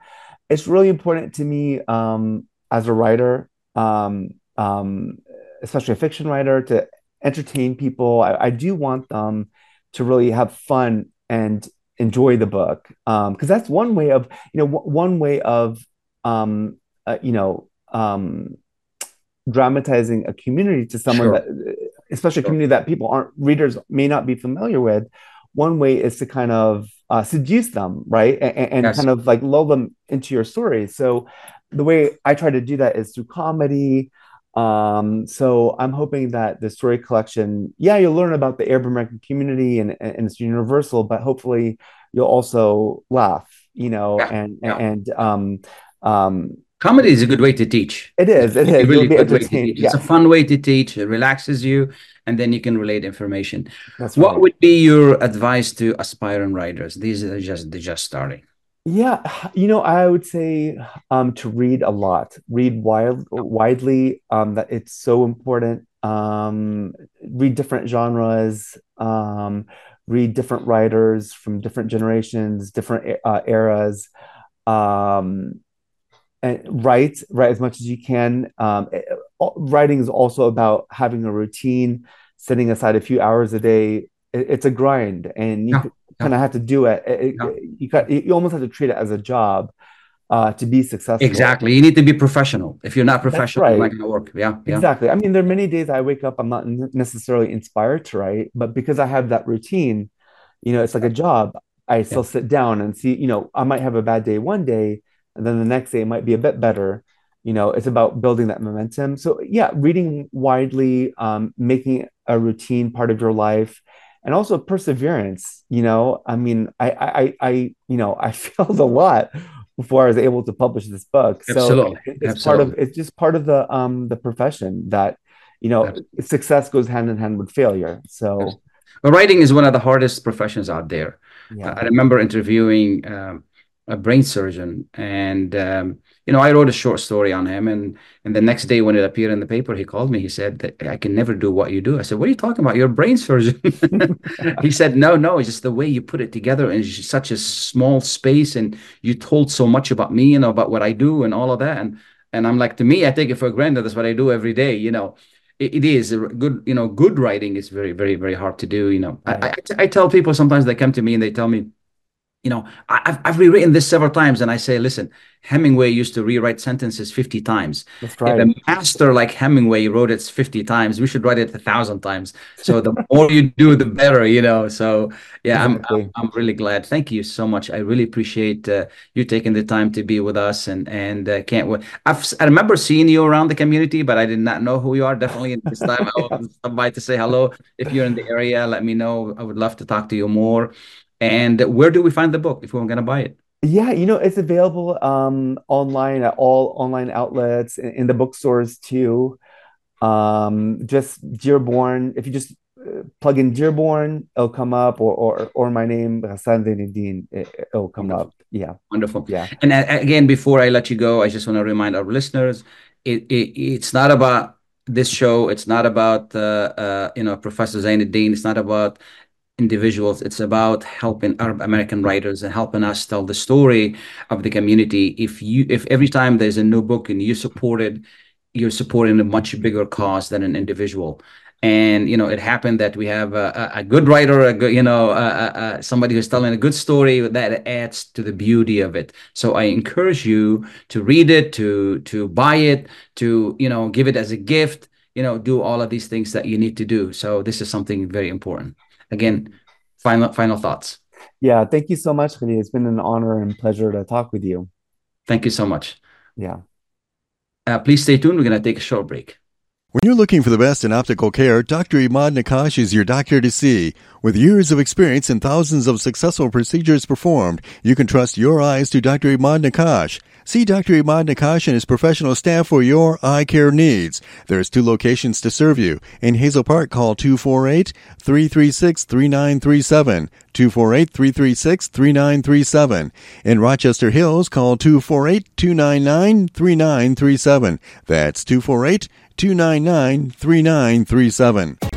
It's really important to me um, as a writer, um, um, especially a fiction writer, to entertain people. I, I do want them to really have fun and enjoy the book um, because that's one way of you know w- one way of um, uh, you know um, dramatizing a community to someone Sure. that especially a community that people aren't readers may not be familiar with one way is to kind of uh, seduce them right and, and Yes. kind of like lull them into your story so the way i try to do that is through comedy um, so i'm hoping that the story collection yeah you'll learn about the arab american community and, and it's universal but hopefully you'll also laugh you know Yeah. and Yeah. and um, um, Comedy is a good way to teach. It is. It is. a really good way to teach. It's a fun way to teach. It relaxes you, and then you can relate information. that's What right would be your advice to aspiring writers? These are just they're just starting. Yeah, you know, I would say um, to read a lot, read wild, widely. Um, that it's so important. Um, read different genres. Um, read different writers from different generations, different uh, eras. Um, and write, write as much as you can. Um, it- uh, writing is also about having a routine, setting aside a few hours a day. It, it's a grind, and you Yeah, kind of have to do it. It- it- Yeah. You got, you almost have to treat it as a job uh, to be successful. Exactly. You need to be professional. If you're not professional, it's not going to work. Yeah, yeah. Exactly. I mean, there are many days I wake up, I'm not necessarily inspired to write, but because I have that routine, you know, it's like a job. I still sit down and see, you know, I might have a bad day one day, and then the next day it might be a bit better. You know, it's about building that momentum. So, yeah, reading widely, um, making a routine part of your life, and also perseverance. You know, I mean, I, I, I, I you know, I [LAUGHS] failed a lot before I was able to publish this book. So Absolutely. it- it's part of it's just part of the um the profession that you know Absolutely. success goes hand in hand with failure. So But writing is one of the hardest professions out there. yeah, I remember interviewing um, a brain surgeon, and um, you know, I wrote a short story on him, and and the next day when it appeared in the paper, he called me. He said that I can never do what you do. I said, "What are you talking about? You're a brain surgeon." [LAUGHS] He said, "No, no, it's just the way you put it together in such a small space, and you told so much about me, you know, about what I do and all of that." And and I'm like, to me, I take it for granted. That's what I do every day, you know. It, it is a good, you know, good writing is very, very, very hard to do. You know, I, I, I tell people sometimes they come to me and they tell me, you know, I, I've, I've rewritten this several times, and I say, listen, Hemingway used to rewrite sentences 50 times. that's If right. a master like Hemingway wrote it 50 times, we should write it a thousand times. So the more you do, the better, you know. So yeah, I'm, I'm I'm really glad. Thank you so much. I really appreciate uh, you taking the time to be with us, and and uh, can't wait. I've I remember seeing you around the community, but I did not know who you are. Definitely this time I will [LAUGHS] stop by to say hello. If you're in the area, let me know. I would love to talk to you more. And where do we find the book if we're gonna buy it? Yeah, you know, it's available um online at all online outlets in, in the bookstores too. Um, just Dearborn. If you just uh, plug in Dearborn, it'll come up, or or or my name, Ghassan Zeineddine, it, it'll come Wonderful. up. Yeah, Wonderful. yeah. And again, before I let you go, I just want to remind our listeners, it, it it's not about this show. It's not about uh, uh, you know Professor Zeineddine. It's not about individuals. It's about helping Arab American writers and helping us tell the story of the community. If you if every time there's a new book and you support it, you're supporting a much bigger cause than an individual. And you know, it happened that we have a, a a good writer, a good, you know, uh, uh, somebody who's telling a good story that adds to the beauty of it. So I encourage you to read it, to to buy it, to you know, give it as a gift. You know, do all of these things that you need to do. So this is something very important. Again, final final thoughts. Yeah, thank you so much, Khali. It's been an honor and pleasure to talk with you. Thank you so much. Yeah. Uh, please stay tuned. We're going to take a short break. When you're looking for the best in optical care, Dr. Imad Nakash is your doctor to see. With years of experience and thousands of successful procedures performed, you can trust your eyes to Dr. Imad Nakash. See Dr. Imad Nakash and his professional staff for your eye care needs. There's two locations to serve you. In Hazel Park, call 248-336-3937. 248-336-3937. In Rochester Hills, call 248-299-3937. That's 248 299 3937.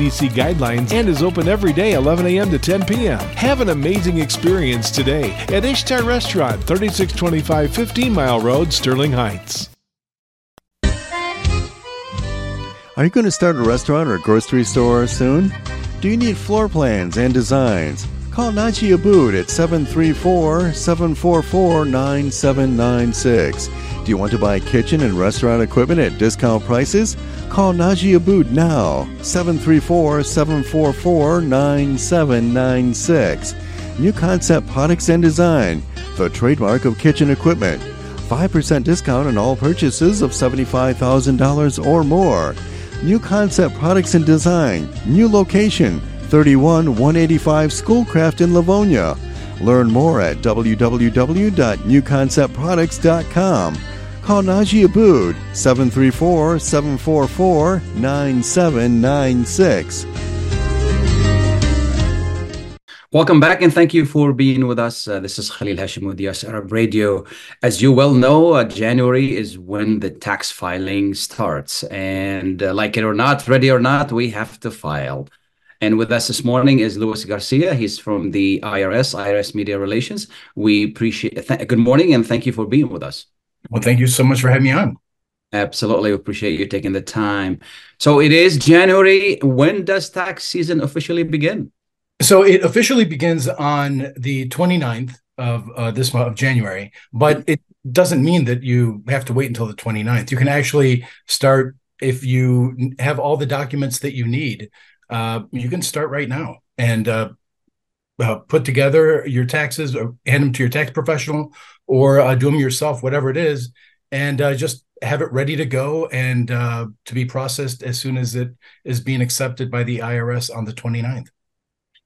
CDC guidelines and is open every day 11 a.m. to 10 p.m. Have an amazing experience today at Ishtar Restaurant, 3625 15 Mile Road, Sterling Heights. Are you going to start a restaurant or grocery store soon? Do you need floor plans and designs? Call Naji Abood at 734 744 9796. Do you want to buy kitchen and restaurant equipment at discount prices? Call Naji Abood now, 734 744 9796. New Concept Products and Design, the trademark of kitchen equipment. 5% discount on all purchases of $75,000 or more. New Concept Products and Design, new location, 31 185 Schoolcraft in Livonia. Learn more at www.newconceptproducts.com. Call Naji Abood 734 744 9796. Welcome back and thank you for being with us. Uh, this is Khalil Hachem with US Arab Radio. As you well know, uh, January is when the tax filing starts. And uh, like it or not, ready or not, we have to file. And with us this morning is Luis Garcia. He's from the IRS, IRS Media Relations. We appreciate th- good morning and thank you for being with us. Well, thank you so much for having me on. Absolutely. We Appreciate you taking the time. So it is January. When does tax season officially begin? So it officially begins on the 29th of uh, this month of January, but it doesn't mean that you have to wait until the 29th. You can actually start if you have all the documents that you need. Uh, you can start right now and uh, uh put together your taxes, or hand them to your tax professional, or uh, do them yourself, whatever it is, and uh, just have it ready to go and to be processed as soon as it is being accepted by the IRS on the 29th.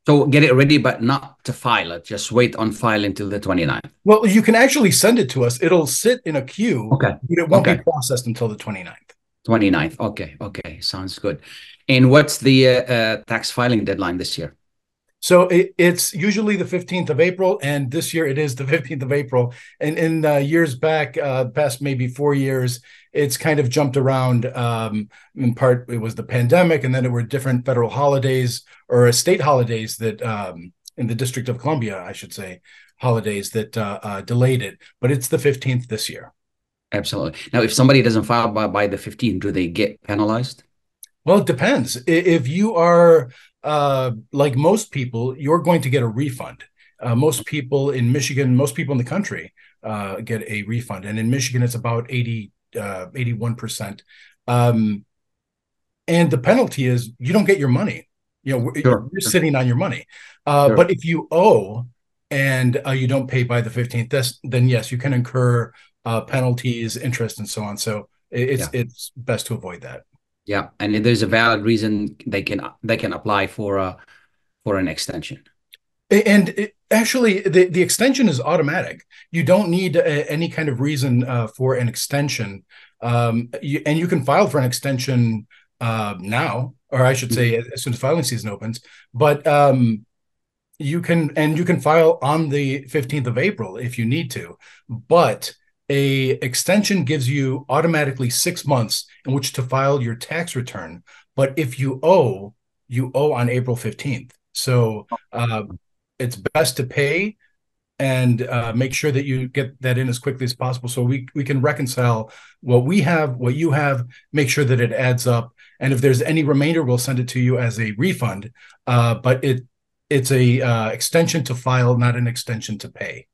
So get it ready, but not to file it. Just wait on file until the 29th. Well, you can actually send it to us. It'll sit in a queue. Okay. But it won't okay. be processed until the 29th. 29th. Okay. Okay. Sounds good. And what's the uh, uh, tax filing deadline this year? So it, it's usually the 15th of April, and this year it is the [LAUGHS] 15th of April. And in uh, years back, uh, past maybe four years, it's kind of jumped around. Um, in part, it was the pandemic, and then it were different federal holidays or state holidays that, um, in the District of Columbia, I should say, holidays that uh, uh, delayed it. But it's the 15th this year. Absolutely. Now, if somebody doesn't file by, by the 15th, do they get penalized? Well, it depends. If you are uh, like most people, you're going to get a refund. Uh, most people in Michigan, most people in the country uh, get a refund. And in Michigan, it's about 80, 81%. Uh, um, and the penalty is you don't get your money. You know, sure. you're sitting on your money. Uh, sure. But if you owe and uh, you don't pay by the 15th, then yes, you can incur penalties, interest, and so on. So it's yeah. it's best to avoid that. Yeah, and there's a valid reason they can they can apply for a for an extension. And it, actually, the the extension is automatic. You don't need a, any kind of reason uh, for an extension, um, you, and you can file for an extension uh, now, or I should say, as soon as filing season opens. But um, you can and you can file on the 15th of April if you need to, but a extension gives you automatically six months in which to file your tax return but if you owe you owe on april 15th so uh, it's best to pay and uh, make sure that you get that in as quickly as possible so we, we can reconcile what we have what you have make sure that it adds up and if there's any remainder, we'll send it to you as a refund. Uh, but it it's a uh, extension to file, not an extension to pay.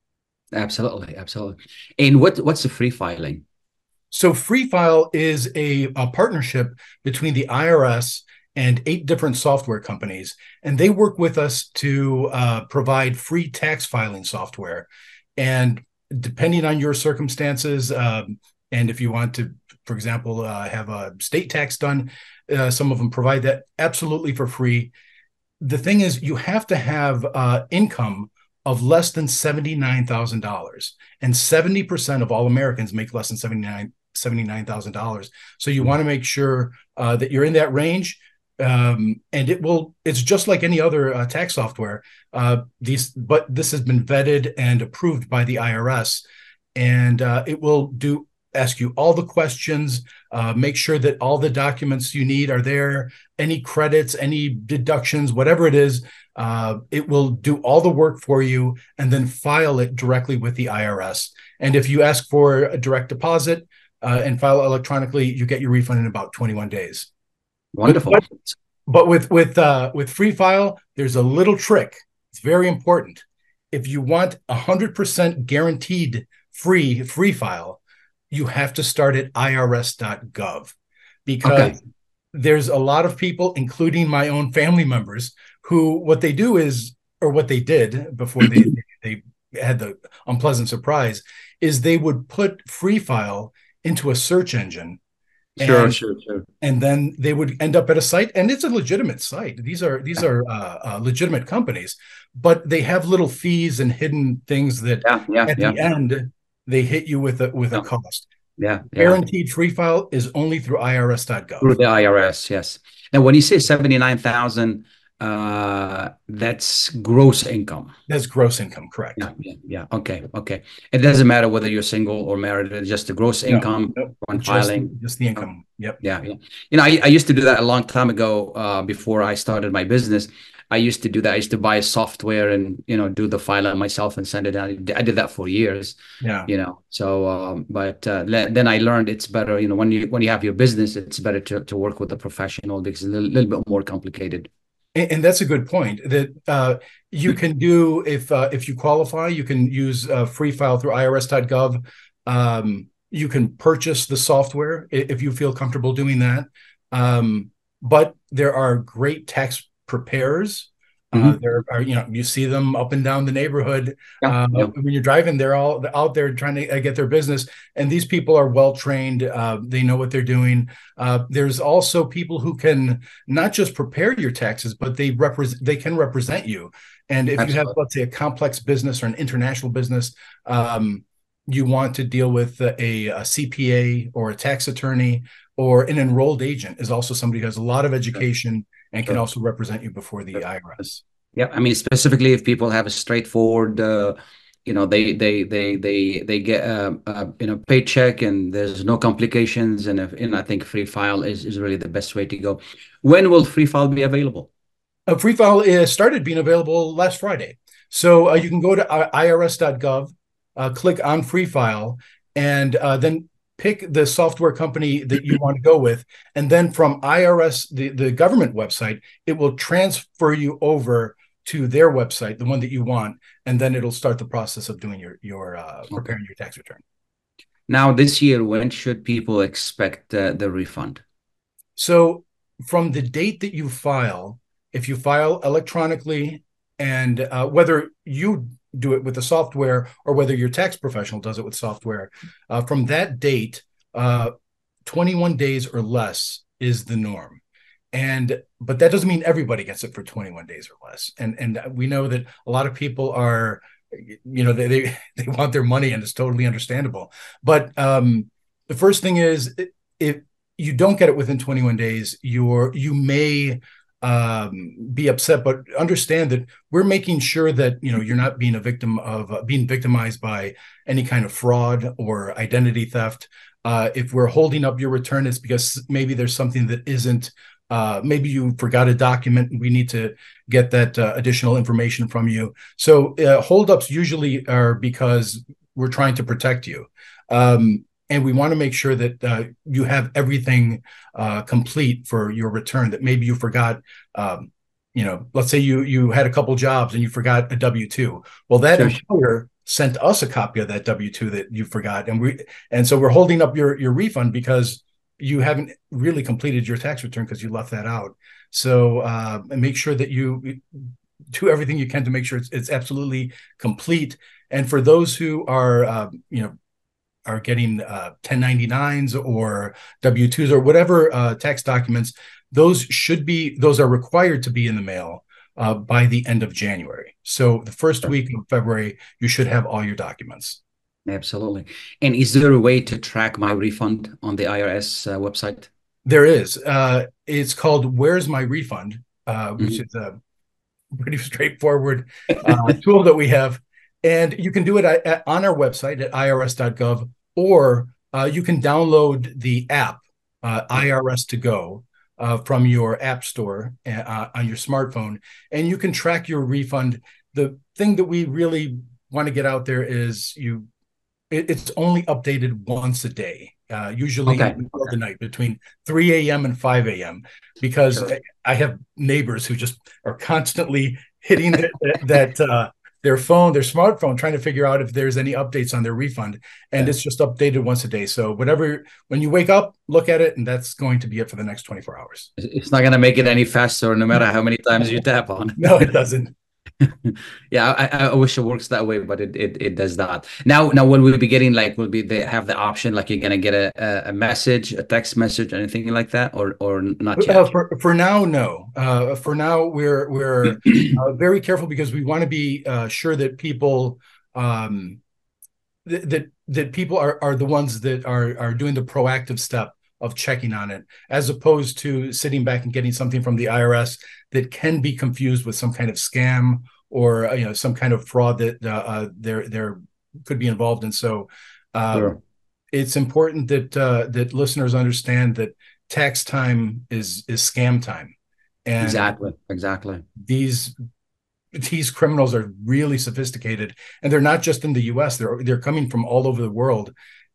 Absolutely, absolutely. And what what's the free filing? So Free File is a, a partnership between the IRS and eight different software companies, and they work with us to uh, provide free tax filing software. And depending on your circumstances, um, and if you want to, for example, uh, have a state tax done, uh, some of them provide that absolutely for free. The thing is, you have to have uh, income of less than $79,000. And 70% of all Americans make less than 79 $79,000. So you want to make sure uh, that you're in that range. Um, and it will, it's just like any other uh, tax software. Uh, these, but this has been vetted and approved by the IRS. And uh, it will do ask you all the questions, uh, make sure that all the documents you need are there, any credits, any deductions, whatever it is, uh, it will do all the work for you and then file it directly with the IRS. And if you ask for a direct deposit uh, and file electronically, you get your refund in about 21 days. Wonderful. But, but with with uh, with free file, there's a little trick. It's very important. If you want 100% guaranteed free free file, you have to start at irs.gov because okay. there's a lot of people, including my own family members, who what they do is, or what they did before they [CLEARS THROAT] they had the unpleasant surprise, is they would put free file into a search engine. Sure, and, sure, sure. And then they would end up at a site, and it's a legitimate site. These are these are uh, uh, legitimate companies, but they have little fees and hidden things that yeah, yeah, at yeah. the end they hit you with a with a cost. Yeah, guaranteed free file is only through IRS.gov. Through the IRS, yes. Now, when you say seventy nine thousand uh that's gross income. That's gross income correct. Yeah, yeah, yeah. Okay okay. It doesn't matter whether you're single or married it's just the gross income no, when just, filing. just the income. Yep. Yeah yeah. You know I, I used to do that a long time ago uh before i started my business i used to do that. I used to buy software and you know do the filing myself and send it out. I did that for years yeah. you know. So um but uh, then i learned it's better you know when you when you have your business it's better to, to work with a professional because it's a little, little bit more complicated. And, and that's a good point that uh, you can do if uh, if you qualify you can use uh, free file through irs.gov um, you can purchase the software if you feel comfortable doing that. Um, but there are great tax preparers Mm-hmm. Uh, there are, you know, you see them up and down the neighborhood. Yeah, uh, yeah. When you're driving, they're all out there trying to uh, get their business. And these people are well trained. Uh, they know what they're doing. Uh, there's also people who can not just prepare your taxes, but they represent. They can represent you. And if you have, let's say, a complex business or an international business, um, you want to deal with a, a CPA or a tax attorney or an enrolled agent is also somebody who has a lot of education and can also represent you before the IRS. Yeah, I mean specifically if people have a straightforward, uh, you know, they they they they they get a, a you know paycheck and there's no complications, and if and I think free file is is really the best way to go. When will free file be available? Uh, free file is started being available last Friday. So uh, you can go to irs.gov, uh, click on free file, and uh, then pick the software company that you want to go with. And then from IRS, the, the government website, it will transfer you over to their website, the one that you want. And then it'll start the process of doing your, your uh, preparing your tax return. Now this year, when should people expect uh, the refund? So from the date that you file, if you file electronically and uh, whether you do it with the software or whether your tax professional does it with software, uh, from that date, uh, 21 days or less is the norm. And but that doesn't mean everybody gets it for 21 days or less. And and we know that a lot of people are, you know, they they, [LAUGHS] they want their money and it's totally understandable. But um, the first thing is if you don't get it within 21 days, you're you may um, be upset, but understand that we're making sure that you know you're not being a victim of uh, being victimized by any kind of fraud or identity theft. Uh, if we're holding up your return, it's because maybe there's something that isn't. Uh, maybe you forgot a document. We need to get that uh, additional information from you. So uh, holdups usually are because we're trying to protect you. Um, and we want to make sure that uh, you have everything uh, complete for your return. That maybe you forgot. Um, you know, let's say you you had a couple jobs and you forgot a W two. Well, that Sure. employer sent us a copy of that W two that you forgot, and we and so we're holding up your your refund because you haven't really completed your tax return because you left that out. So uh, make sure that you do everything you can to make sure it's it's absolutely complete. And for those who are uh, you know are getting uh, 1099s or W2s or whatever uh, tax documents, those should be those are required to be in the mail uh, by the end of January. So the first week of February, you should have all your documents. Absolutely. And is there a way to track my refund on the IRS uh, website? There is. Uh, it's called "Where's My Refund," uh, which is a pretty [LAUGHS] straightforward uh, tool that we have, and you can do it at, at- on our website at irs.gov, or uh, you can download the app uh, IRS2Go uh, from your app store uh, on your smartphone, and you can track your refund. The thing that we really want to get out there is you. It, it's only updated once a day, uh, usually Okay. in the the night between 3 a.m. and 5 a.m. because Sure. I have neighbors who just are constantly hitting that, that uh, their phone, their smartphone, trying to figure out if there's any updates on their refund, and Yeah. it's just updated once a day. So whatever, when you wake up, look at it, and that's going to be it for the next 24 hours. It's not going to make it any faster no matter how many times you tap on. No, it doesn't. [LAUGHS] Yeah, I, I wish it works that way, but it, it, it does not. Now, now will we be getting like will be they have the option like you're gonna get a, a, message, a text message, anything like that, or or not yet? Uh, for for now, no. Uh, for now, we're we're [CLEARS THROAT] uh, very careful because we want to be uh, sure that people um, th- that that people are are the ones that are are doing the proactive step of checking on it, as opposed to sitting back and getting something from the IRS that can be confused with some kind of scam or uh, you know some kind of fraud that uh, uh, there there could be involved in. So. Uh, Sure. it's important that uh, that listeners understand that tax time is is scam time, and Exactly, exactly. these these criminals are really sophisticated, and they're not just in the U.S. They're they're coming from all over the world,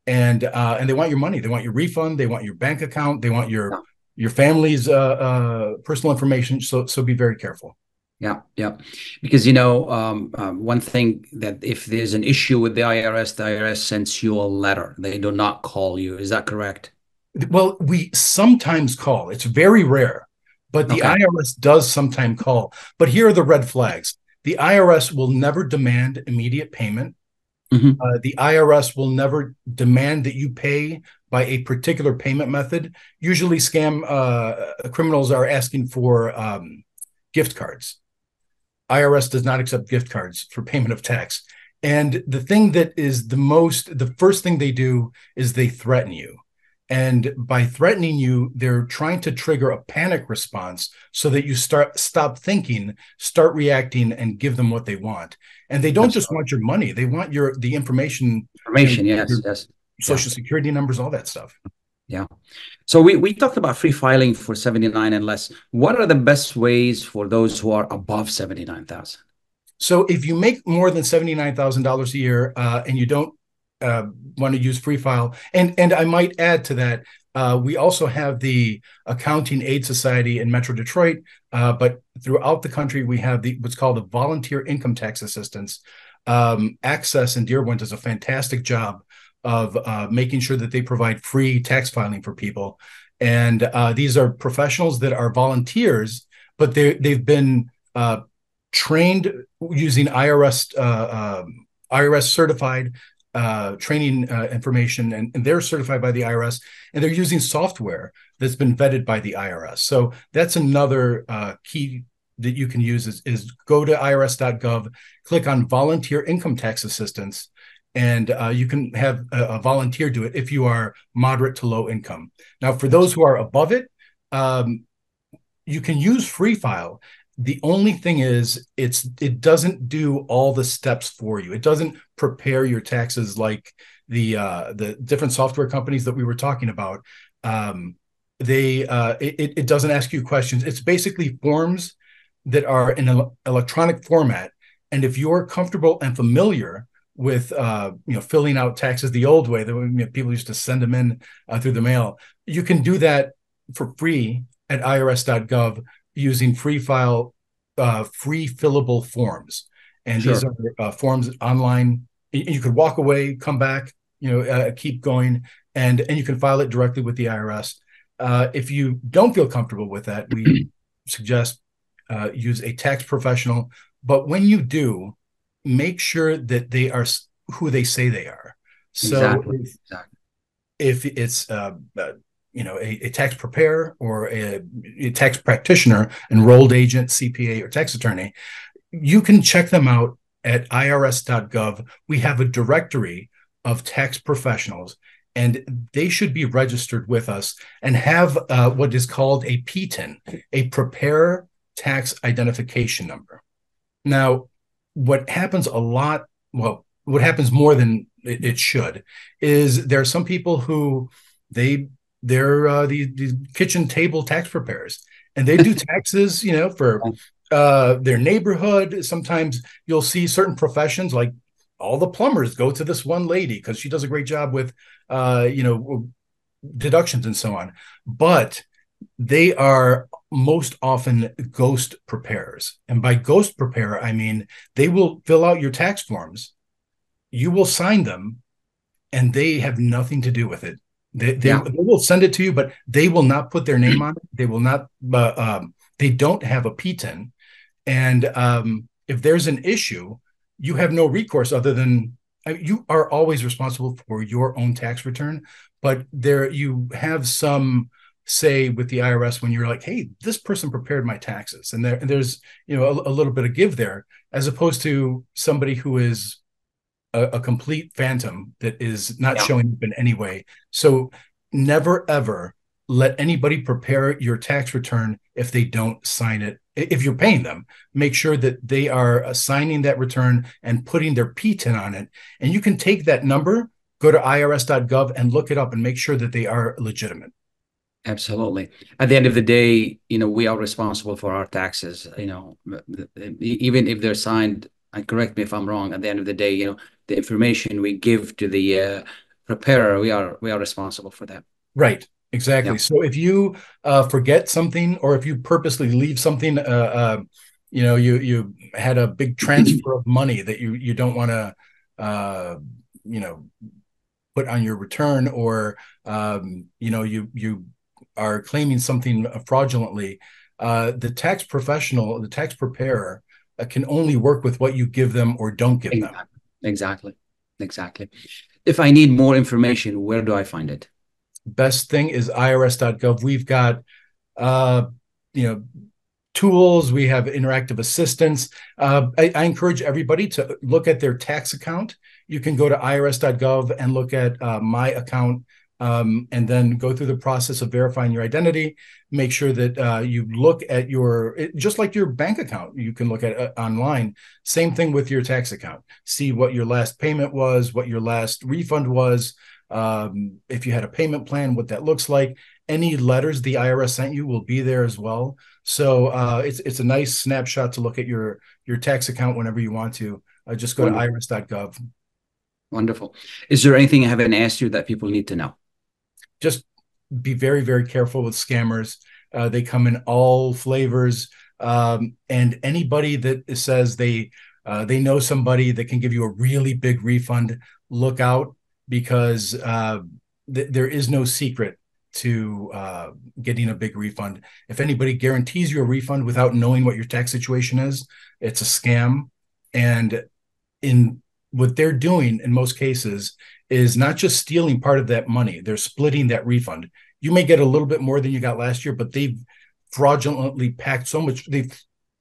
and uh, and they want your money. They want your refund. They want your bank account. They want your. Your family's uh, uh, personal information. So so be very careful. Yeah, yeah. Because you know, um, um, one thing that if there's an issue with the IRS, the IRS sends you a letter. They do not call you. Is that correct? Well, we sometimes call. It's very rare, but the Okay. IRS does sometimes call. But here are the red flags. The IRS will never demand immediate payment. Mhm. Uh, the IRS will never demand that you pay by a particular payment method. Usually, scam uh, criminals are asking for um, gift cards. IRS does not accept gift cards for payment of tax. And the thing that is the most, the first thing they do is they threaten you. And by threatening you, they're trying to trigger a panic response so that you start stop thinking, start reacting, and give them what they want. And they don't That's just want your money; they want your the information, Information, your- yes, your yes. Social security numbers, all that stuff. Yeah. So we, we talked about free filing for 79 and less. What are the best ways for those who are above 79,000? So if you make more than seventy-nine thousand dollars a year uh, and you don't uh, want to use Free File, and and I might add to that, uh, we also have the Accounting Aid Society in Metro Detroit, uh, but throughout the country we have the what's called the Volunteer Income Tax Assistance. Um, Access in Dearborn does a fantastic job of uh, making sure that they provide free tax filing for people, and uh, these are professionals that are volunteers, but they they've been uh, trained using IRS uh, um, IRS certified uh, training uh, information, and, and they're certified by the IRS, and they're using software that's been vetted by the IRS. So that's another key that you can use is, is go to irs.gov, click on volunteer income tax assistance, and uh, you can have a, a volunteer do it if you are moderate to low income. Now, for those who are above it, um, you can use Free File. The only thing is, it's it doesn't do all the steps for you. It doesn't prepare your taxes like the uh, the different software companies that we were talking about. Um, they uh, it it doesn't ask you questions. It's basically forms that are in an electronic format. And if you're comfortable and familiar with uh, you know filling out taxes the old way that you know, people used to send them in uh, through the mail. You can do that for free at irs.gov using free file uh, free fillable forms, and Sure. these are uh, forms online. You could walk away, come back, you know, uh, keep going, and and you can file it directly with the IRS. Uh, if you don't feel comfortable with that, we [CLEARS THROAT] suggest uh, use a tax professional. But when you do, make sure that they are who they say they are. So Exactly. if, Exactly. if it's uh, uh, you know a, a tax preparer or a, a tax practitioner, enrolled agent, CPA, or tax attorney, you can check them out at irs.gov. We have a directory of tax professionals, and they should be registered with us and have uh, what is called a PTIN, a Prepare Tax Identification Number. Now, what happens a lot, well, what happens more than it, it should, is there are some people who they they're uh, these, these kitchen table tax preparers, and they do [LAUGHS] taxes, you know, for uh, their neighborhood. Sometimes you'll see certain professions like all the plumbers go to this one lady because she does a great job with uh, you know deductions and so on. But they are most often ghost preparers. And by ghost preparer, I mean they will fill out your tax forms, you will sign them, and they have nothing to do with it. They, they, Yeah. they will send it to you, but they will not put their name [CLEARS THROAT] on it. They will not, uh, um, they don't have a PTIN. And um, if there's an issue, you have no recourse other than I mean, you are always responsible for your own tax return, but there you have some say with the IRS when you're like, "Hey, this person prepared my taxes," and there and there's you know a, a little bit of give there, as opposed to somebody who is a, a complete phantom that is not Yeah. showing up in any way. So never ever let anybody prepare your tax return if they don't sign it. If you're paying them, make sure that they are signing that return and putting their PTIN on it. And you can take that number, go to irs.gov and look it up and make sure that they are legitimate. Absolutely. At the end of the day, you know, we are responsible for our taxes, you know, even if they're signed, and correct me if I'm wrong, at the end of the day, you know, the information we give to the uh, preparer, we are we are responsible for that. Right. Exactly. Yeah. So if you uh, forget something, or if you purposely leave something, uh, uh, you know, you you had a big transfer of money that you you don't want to, uh, you know, put on your return, or um, you know, you you are claiming something fraudulently. Uh, the tax professional, the tax preparer, uh, can only work with what you give them or don't give them. Exactly. Exactly. If I need more information, where do I find it? best thing is irs.gov we've got uh you know tools we have interactive assistance uh, I, I encourage everybody to look at their tax account you can go to irs.gov and look at uh, my account um, and then go through the process of verifying your identity make sure that uh, you look at your it, just like your bank account you can look at it online same thing with your tax account see what your last payment was what your last refund was um, if you had a payment plan, what that looks like. Any letters the IRS sent you will be there as well. So uh, it's it's a nice snapshot to look at your your tax account whenever you want to. Uh, just go Wonderful. to irs.gov. Wonderful. Is there anything I haven't asked you that people need to know? Just be very very careful with scammers. Uh, they come in all flavors, um, and anybody that says they uh, they know somebody that can give you a really big refund, look out because uh, th- there is no secret to uh, getting a big refund. If anybody guarantees you a refund without knowing what your tax situation is, it's a scam. And in what they're doing in most cases is not just stealing part of that money, they're splitting that refund. You may get a little bit more than you got last year, but they've fraudulently packed so much, they've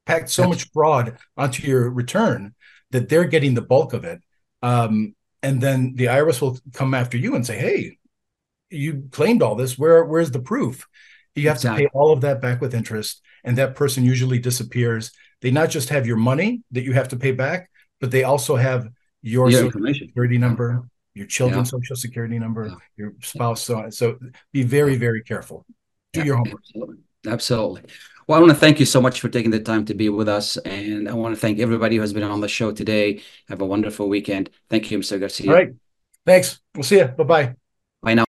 packed so much fraud onto your return that they're getting the bulk of it. Um, and then the IRS will come after you and say, "Hey, you claimed all this. Where where's the proof?" You have Exactly. to pay all of that back with interest, and that person usually disappears. They not just have your money that you have to pay back, but they also have your Your information. security number, your children's Yeah. social security number, Yeah. your spouse. So. So be very very careful. Do Yeah, your homework. Absolutely. Absolutely. Well, I want to thank you so much for taking the time to be with us. And I want to thank everybody who has been on the show today. Have a wonderful weekend. Thank you, Mr. Garcia. All right. Thanks. We'll see you. Bye bye. Bye now.